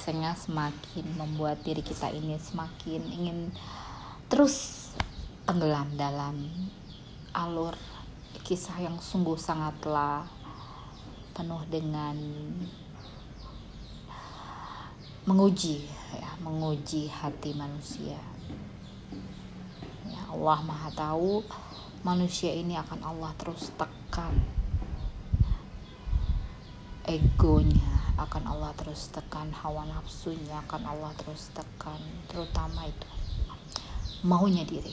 kisahnya semakin membuat diri kita ini semakin ingin terus tenggelam dalam alur kisah yang sungguh sangatlah penuh dengan menguji ya menguji hati manusia. Ya Allah maha tahu manusia ini akan Allah terus tekan egonya akan Allah terus tekan hawa nafsunya akan Allah terus tekan terutama itu maunya diri.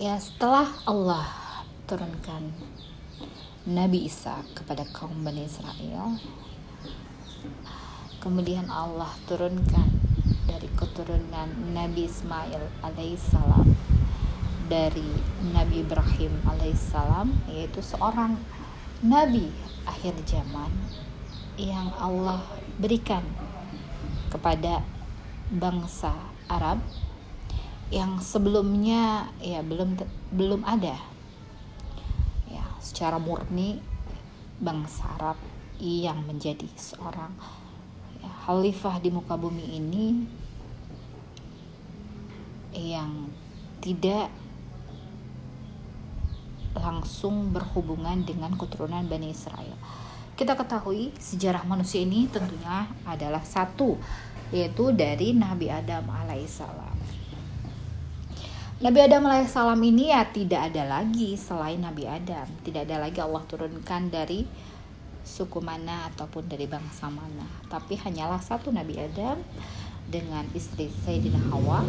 Ya setelah Allah turunkan Nabi Isa kepada kaum Bani Israel kemudian Allah turunkan dari keturunan Nabi Ismail alaihissalam dari Nabi Ibrahim alaihissalam yaitu seorang nabi akhir zaman yang Allah berikan kepada bangsa Arab yang sebelumnya ya belum belum ada. Ya secara murni bangsa Arab yang menjadi seorang ya, khalifah di muka bumi ini yang tidak langsung berhubungan dengan keturunan Bani Israel. Kita ketahui sejarah manusia ini tentunya adalah satu, yaitu dari Nabi Adam alaihissalam. Nabi Adam alaihissalam ini ya tidak ada lagi selain Nabi Adam, tidak ada lagi Allah turunkan dari suku mana ataupun dari bangsa mana, tapi hanyalah satu Nabi Adam dengan istri Sayyidina Hawa,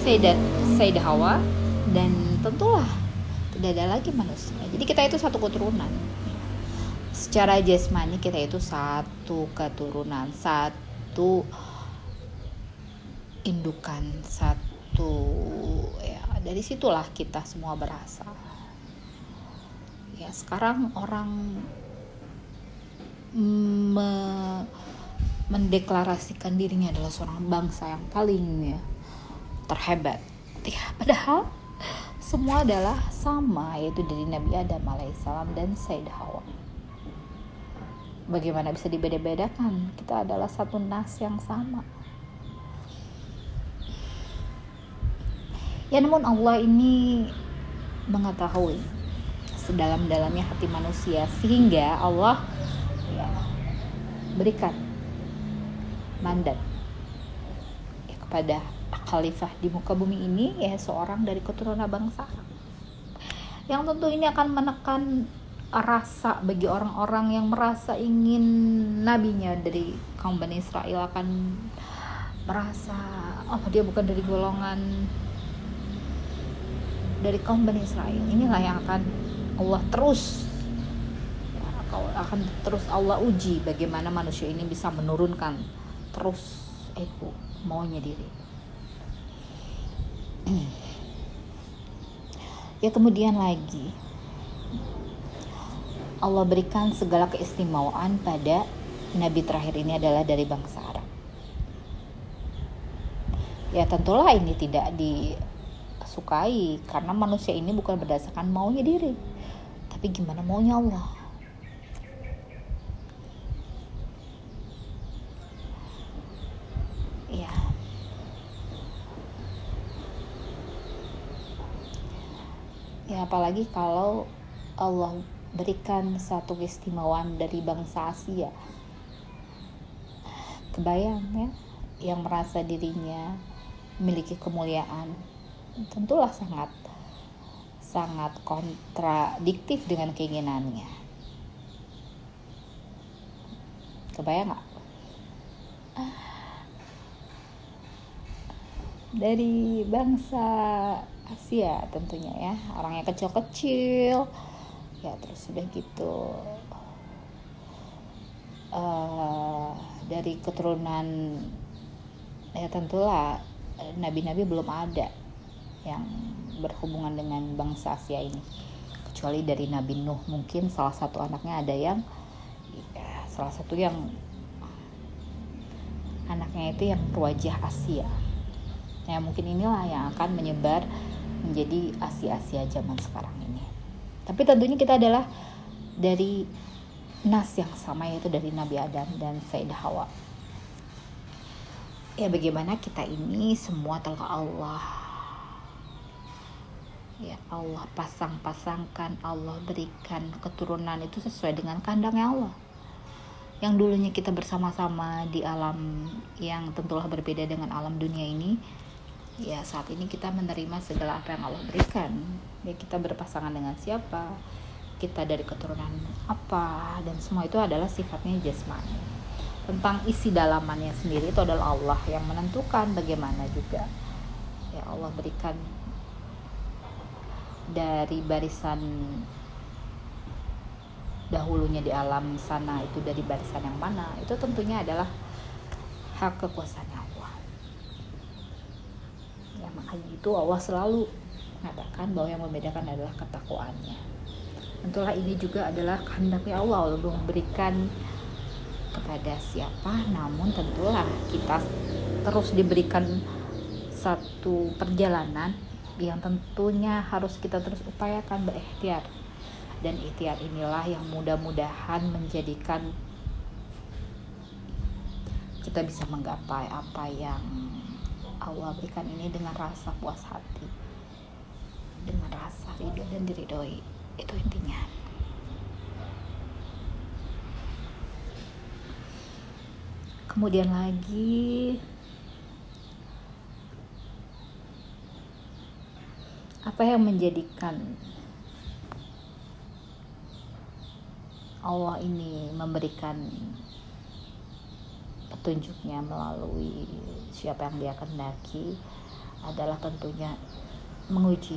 Sayyidat Sayyidah Hawa dan tentulah tidak ada lagi manusia. Jadi kita itu satu keturunan. Secara jasmani kita itu satu keturunan satu indukan satu ya dari situlah kita semua berasal ya sekarang orang me mendeklarasikan dirinya adalah seorang bangsa yang paling ya terhebat. Ya padahal semua adalah sama yaitu dari Nabi Adam alaihissalam dan Sayyidah Hawa. Bagaimana bisa dibeda-bedakan? Kita adalah satu nas yang sama. Ya namun Allah ini mengetahui sedalam-dalamnya hati manusia sehingga Allah ya, berikan mandat ya, kepada khalifah di muka bumi ini ya seorang dari keturunan bangsa. Yang tentu ini akan menekan rasa bagi orang-orang yang merasa ingin nabinya dari kaum Bani Israel akan merasa oh dia bukan dari golongan dari kaum Bani Israel. Inilah yang akan Allah terus akan terus Allah uji bagaimana manusia ini bisa menurunkan terus ego maunya diri ya kemudian lagi. Allah berikan segala keistimewaan pada nabi terakhir ini adalah dari bangsa Arab. Ya tentulah ini tidak disukai karena manusia ini bukan berdasarkan maunya diri. Tapi gimana maunya Allah ya apalagi kalau Allah berikan satu keistimewaan dari bangsa Asia. Kebayang ya yang merasa dirinya memiliki kemuliaan. Tentulah sangat sangat kontradiktif dengan keinginannya. Kebayang nggak? Dari bangsa Asia tentunya ya. Orangnya kecil-kecil. Ya terus sudah gitu uh, dari keturunan ya tentulah nabi-nabi belum ada yang berhubungan dengan bangsa Asia ini. Kecuali dari Nabi Nuh mungkin salah satu anaknya ada yang ya, salah satu yang anaknya itu yang berwajah Asia. Ya mungkin inilah yang akan menyebar menjadi Asia-Asia zaman sekarang ini. Tapi tentunya kita adalah dari nas yang sama yaitu dari Nabi Adam dan Sayyidah Hawa. Ya bagaimana kita ini semua telah Allah ya Allah pasang-pasangkan Allah berikan keturunan itu sesuai dengan kandangnya Allah yang dulunya kita bersama-sama di alam yang tentulah berbeda dengan alam dunia ini ya saat ini kita menerima segala apa yang Allah berikan. Ya kita berpasangan dengan siapa kita dari keturunan apa dan semua itu adalah sifatnya jasmani. Tentang isi dalamannya sendiri itu adalah Allah yang menentukan bagaimana juga. Ya Allah berikan dari barisan dahulunya di alam sana itu dari barisan yang mana itu tentunya adalah hak kekuasaan hanya itu Allah selalu mengatakan bahwa yang membedakan adalah ketakwaannya. Tentulah ini juga adalah kehendaknya Allah Allah memberikan kepada siapa namun tentulah kita terus diberikan satu perjalanan yang tentunya harus kita terus upayakan berikhtiar. Dan ikhtiar inilah yang mudah-mudahan menjadikan kita bisa menggapai apa yang Allah berikan ini dengan rasa puas hati. Dengan rasa ridho dan diridhoi. Itu intinya. Kemudian lagi apa yang menjadikan Allah ini memberikan petunjuknya melalui siapa yang dia kendaki adalah tentunya menguji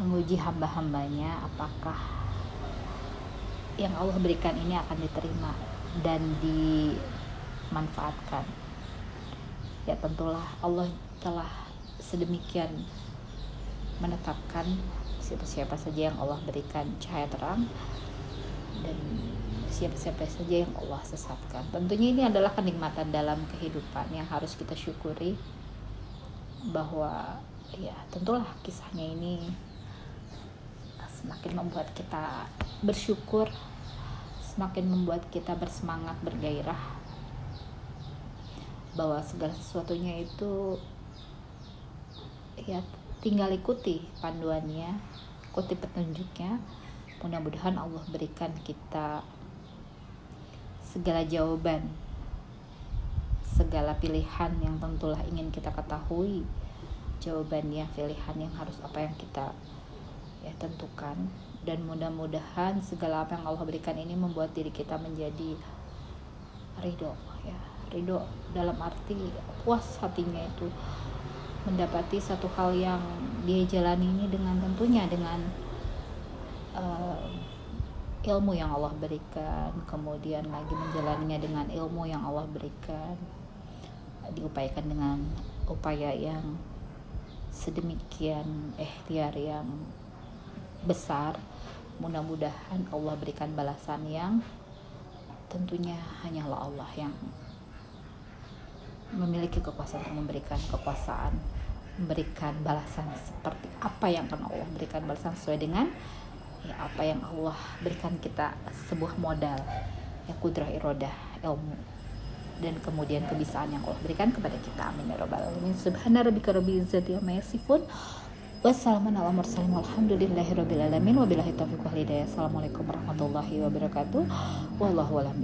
menguji hamba-hambanya apakah yang Allah berikan ini akan diterima dan dimanfaatkan. Ya tentulah Allah telah sedemikian menetapkan siapa-siapa saja yang Allah berikan cahaya terang dan siapa-siapa saja yang Allah sesatkan. Tentunya ini adalah kenikmatan dalam kehidupan yang harus kita syukuri bahwa ya tentulah kisahnya ini semakin membuat kita bersyukur, semakin membuat kita bersemangat, bergairah bahwa segala sesuatunya itu ya tinggal ikuti panduannya, ikuti petunjuknya. Mudah-mudahan Allah berikan kita segala jawaban segala pilihan yang tentulah ingin kita ketahui jawabannya pilihan yang harus apa yang kita ya tentukan. Dan mudah-mudahan segala apa yang Allah berikan ini membuat diri kita menjadi ridho ya ridho dalam arti puas hatinya itu mendapati satu hal yang dia jalani ini dengan tentunya dengan uh, ilmu yang Allah berikan kemudian lagi menjalaninya dengan ilmu yang Allah berikan diupayakan dengan upaya yang sedemikian ikhtiar yang besar mudah-mudahan Allah berikan balasan yang tentunya hanyalah Allah yang memiliki kekuasaan untuk memberikan kekuasaan memberikan balasan seperti apa yang akan Allah berikan balasan sesuai dengan ya apa yang Allah berikan kita sebuah modal yang kudrah irodah ilmu dan kemudian kebisaan yang Allah berikan kepada kita. Amin ya rabbal alamin. Subhana rabbika rabbil izzati amma yasifun. Wassalamualaikum warahmatullahi wabarakatuh. Wallahu a'lam.